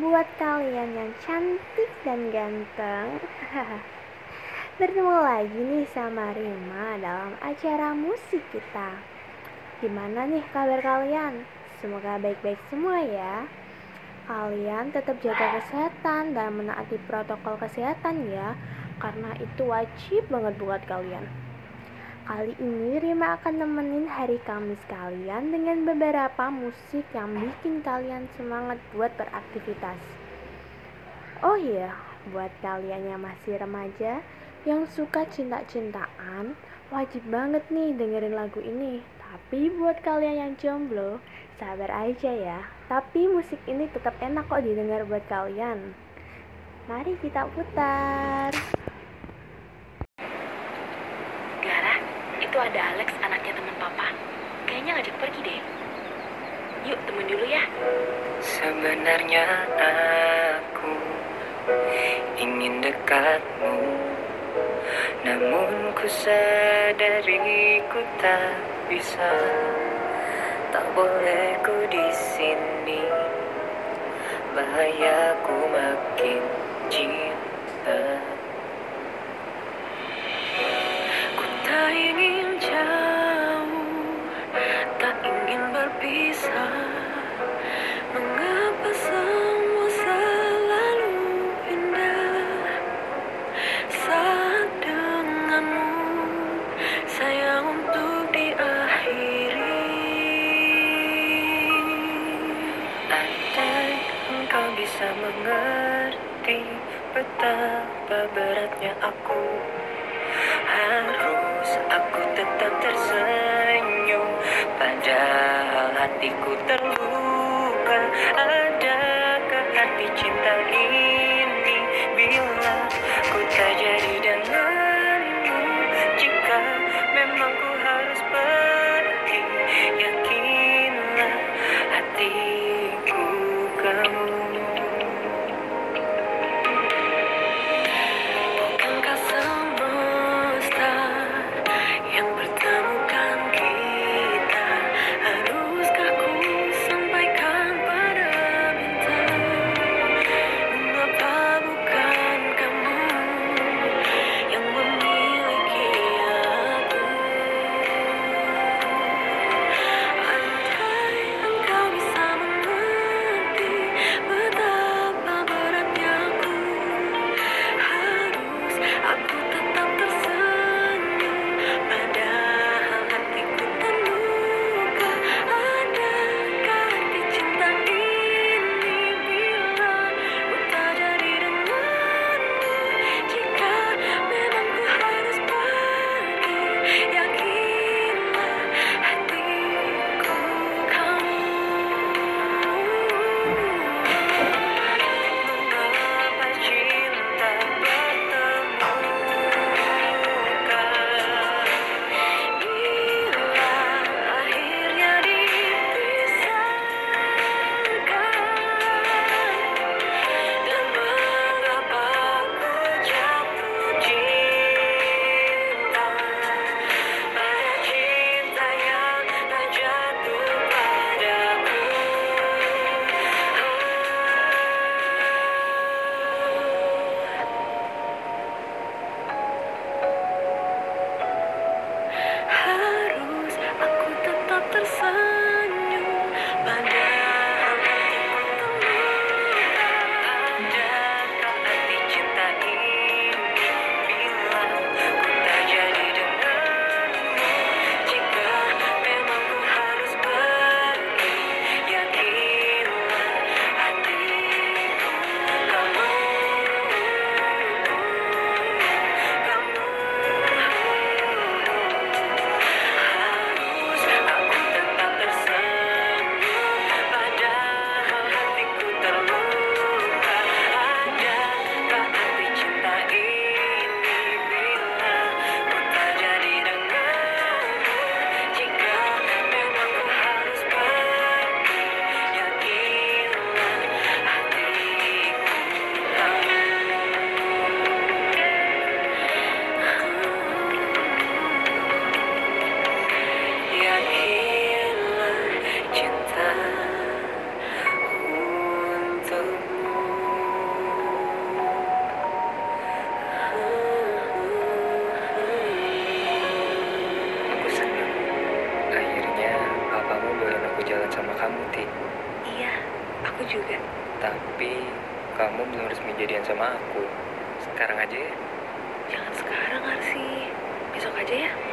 buat kalian yang cantik dan ganteng. Bertemu lagi nih sama Rima dalam acara musik kita. Gimana nih kabar kalian? Semoga baik-baik semua ya. Kalian tetap jaga kesehatan dan menaati protokol kesehatan ya, karena itu wajib banget buat kalian. Kali ini Rima akan nemenin hari Kamis kalian dengan beberapa musik yang bikin kalian semangat buat beraktivitas. Oh iya, buat kalian yang masih remaja yang suka cinta-cintaan, wajib banget nih dengerin lagu ini. Tapi buat kalian yang jomblo, sabar aja ya. Tapi musik ini tetap enak kok didengar buat kalian. Mari kita putar. Pergi deh. Yuk temen dulu ya. Sebenarnya aku ingin dekatmu Namun ku sadari ku tak bisa Tak boleh ku di sini Bahaya ku makin cinta Tapi kamu belum resmi jadian sama aku. Sekarang aja ya. Jangan sekarang, Arsi. Besok aja ya.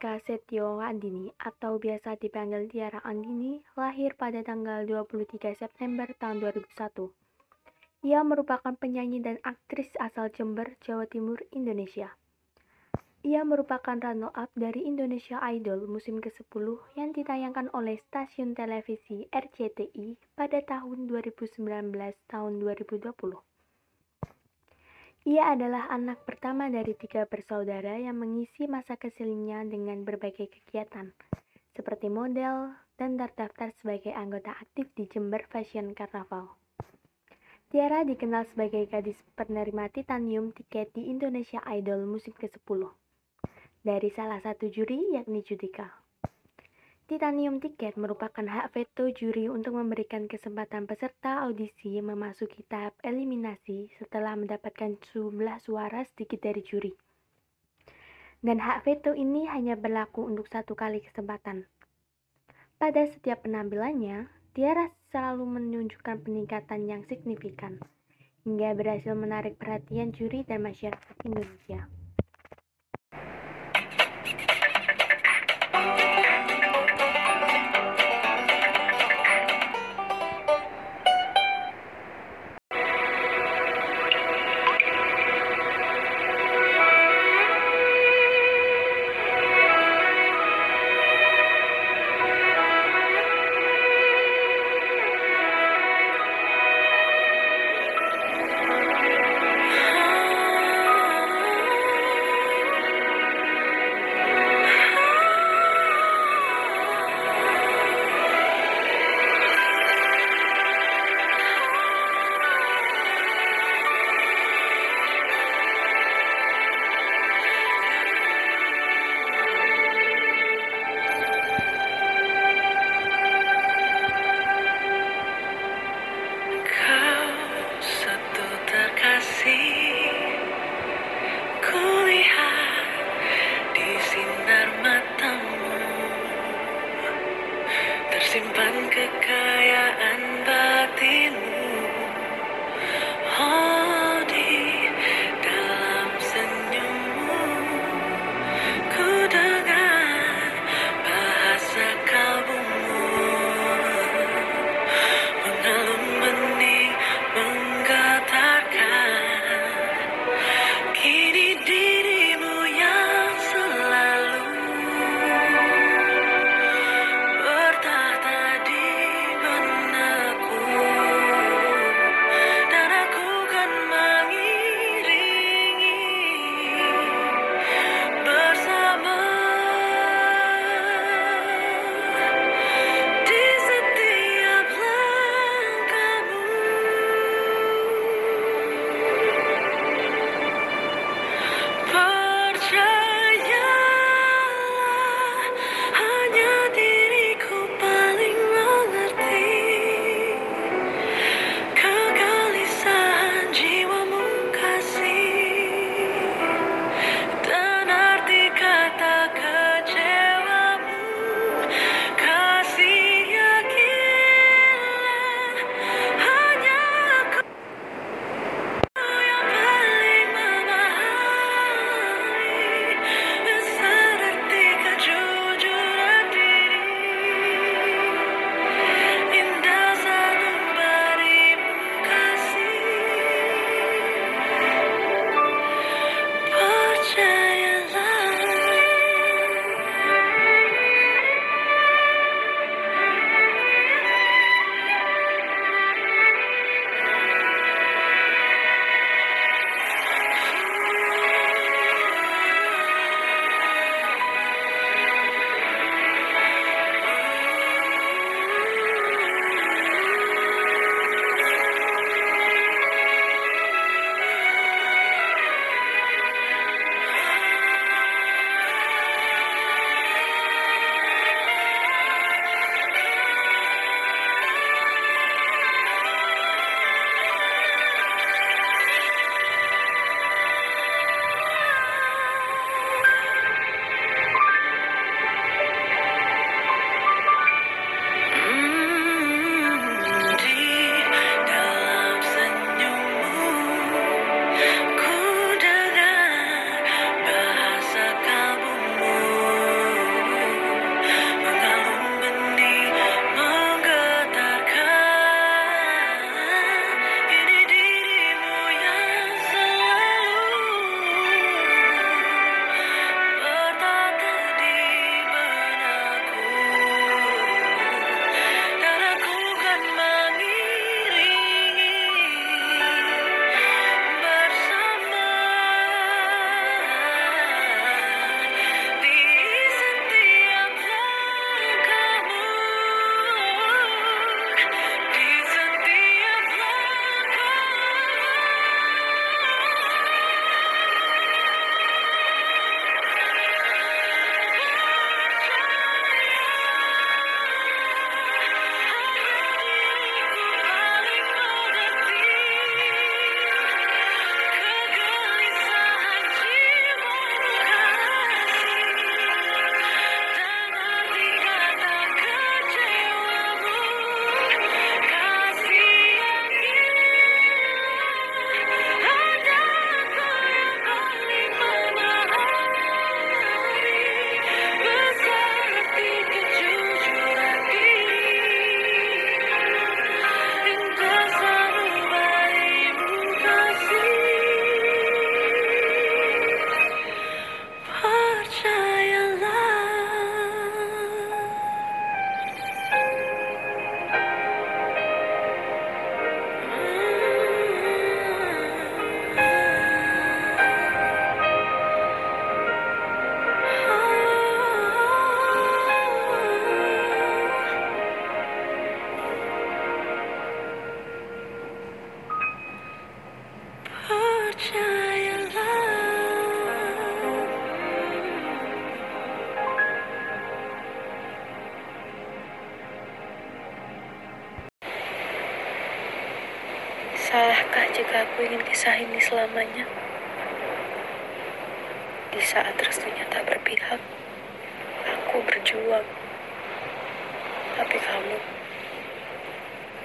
Eka Setio Andini atau biasa dipanggil Tiara Andini lahir pada tanggal 23 September tahun 2001. Ia merupakan penyanyi dan aktris asal Jember, Jawa Timur, Indonesia. Ia merupakan runner-up dari Indonesia Idol musim ke-10 yang ditayangkan oleh stasiun televisi RCTI pada tahun 2019 tahun 2020. Ia adalah anak pertama dari tiga bersaudara yang mengisi masa kecilnya dengan berbagai kegiatan, seperti model dan terdaftar sebagai anggota aktif di Jember Fashion Carnaval. Tiara dikenal sebagai gadis penerima titanium tiket di Indonesia Idol musim ke-10 dari salah satu juri yakni Judika. Titanium tiket merupakan hak veto juri untuk memberikan kesempatan peserta audisi memasuki tahap eliminasi setelah mendapatkan jumlah suara sedikit dari juri. Dan hak veto ini hanya berlaku untuk satu kali kesempatan. Pada setiap penampilannya, Tiara selalu menunjukkan peningkatan yang signifikan, hingga berhasil menarik perhatian juri dan masyarakat Indonesia. jika aku ingin kisah ini selamanya. Di saat terus ternyata berpihak, aku berjuang. Tapi kamu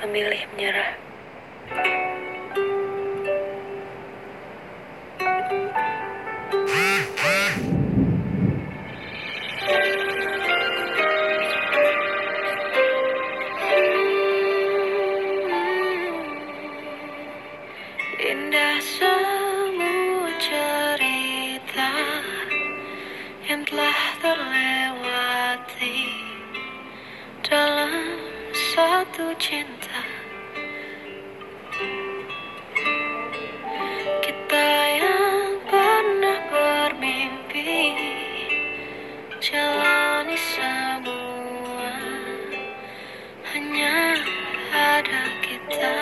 memilih menyerah. kita.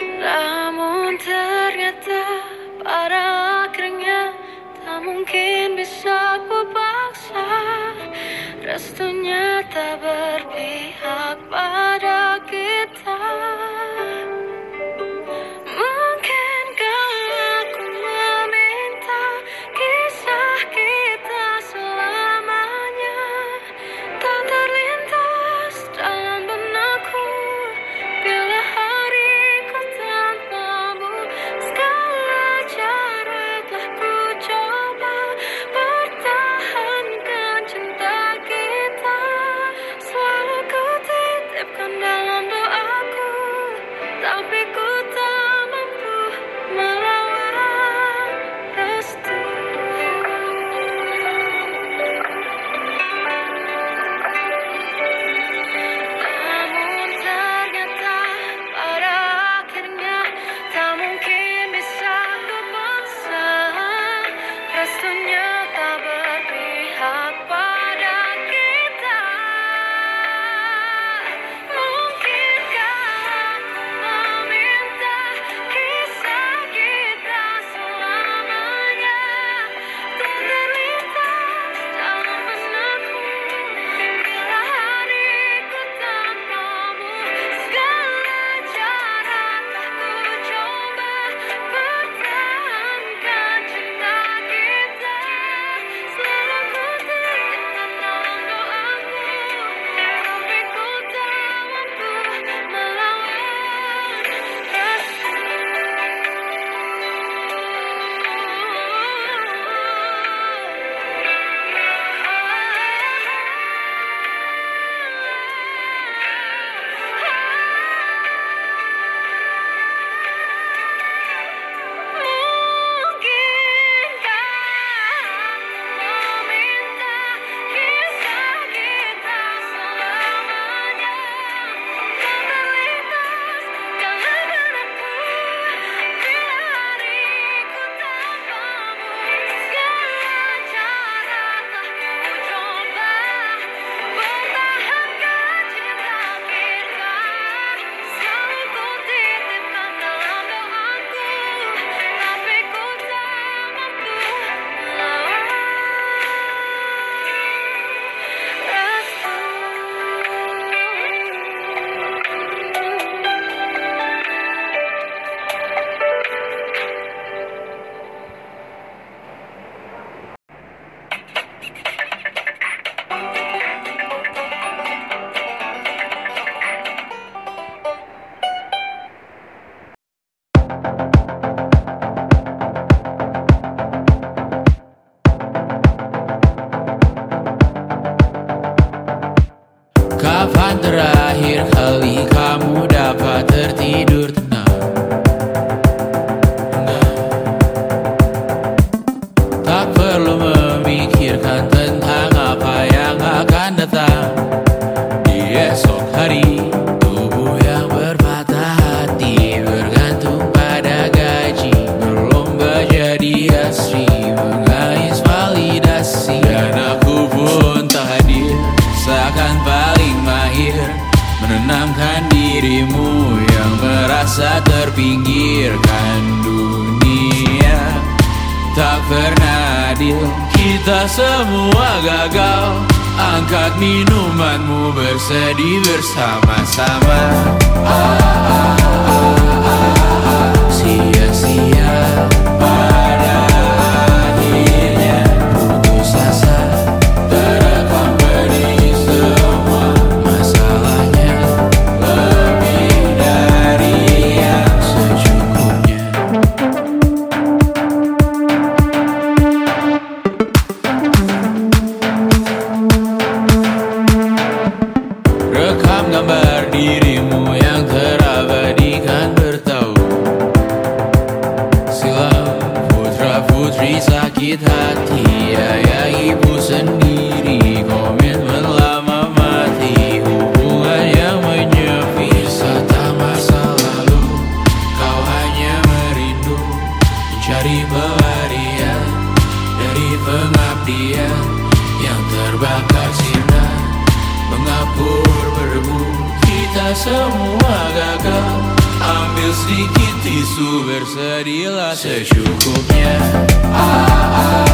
Namun ternyata pada akhirnya Tak mungkin bisa ku paksa Restunya tak berpihak pada pernah adil Kita semua gagal. Angkat minumanmu bersedih bersama-sama. Ah, ah, ah, ah, ah, Sia-sia. 吉他替呀呀，一步身。Tisu Bersedihlah secukupnya ah, ah, ah, ah,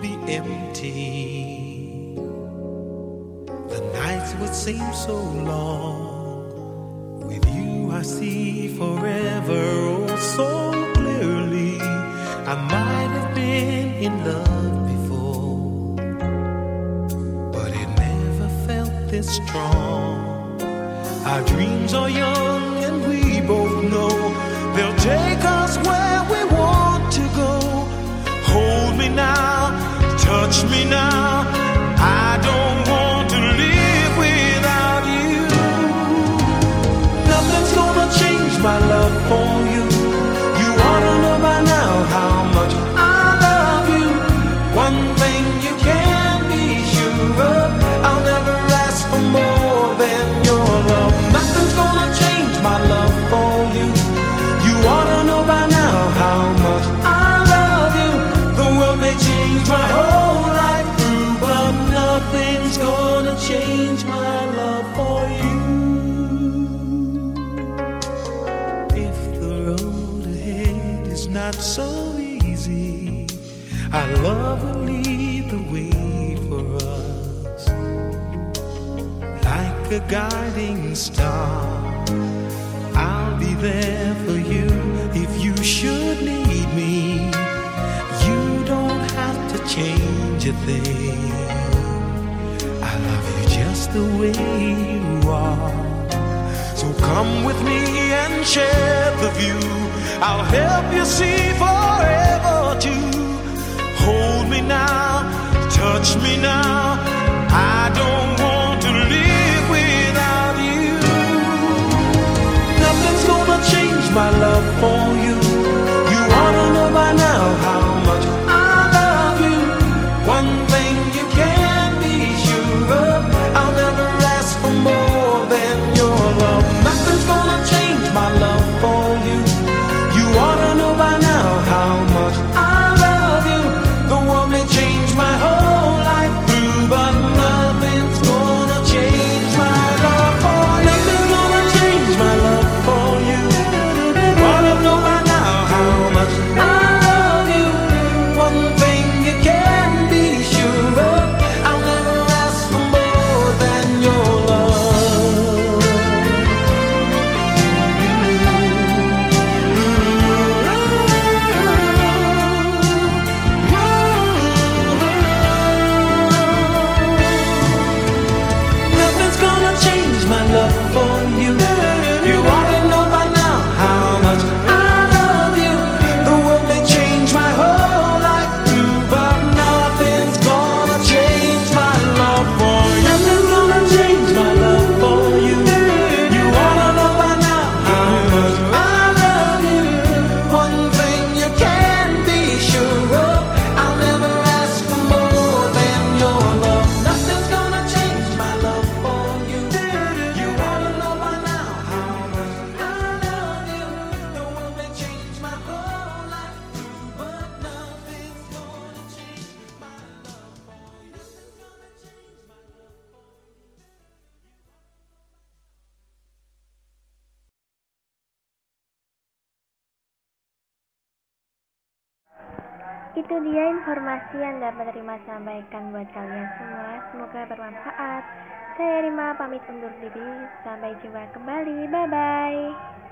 be empty. The nights would seem so long. With you, I see forever oh so clearly. I might have been in love before, but it never felt this strong. Our dreams are young and we both know they'll take us where we want to go. Hold me now, touch me now. Guiding star. I'll be there for you if you should need me. You don't have to change a thing. I love you just the way you are. So come with me and share the view. I'll help you see forever too. Hold me now, touch me now. I don't dia informasi yang dapat terima sampaikan buat kalian semua. Semoga bermanfaat. Saya Rima pamit undur diri. Sampai jumpa kembali. Bye bye.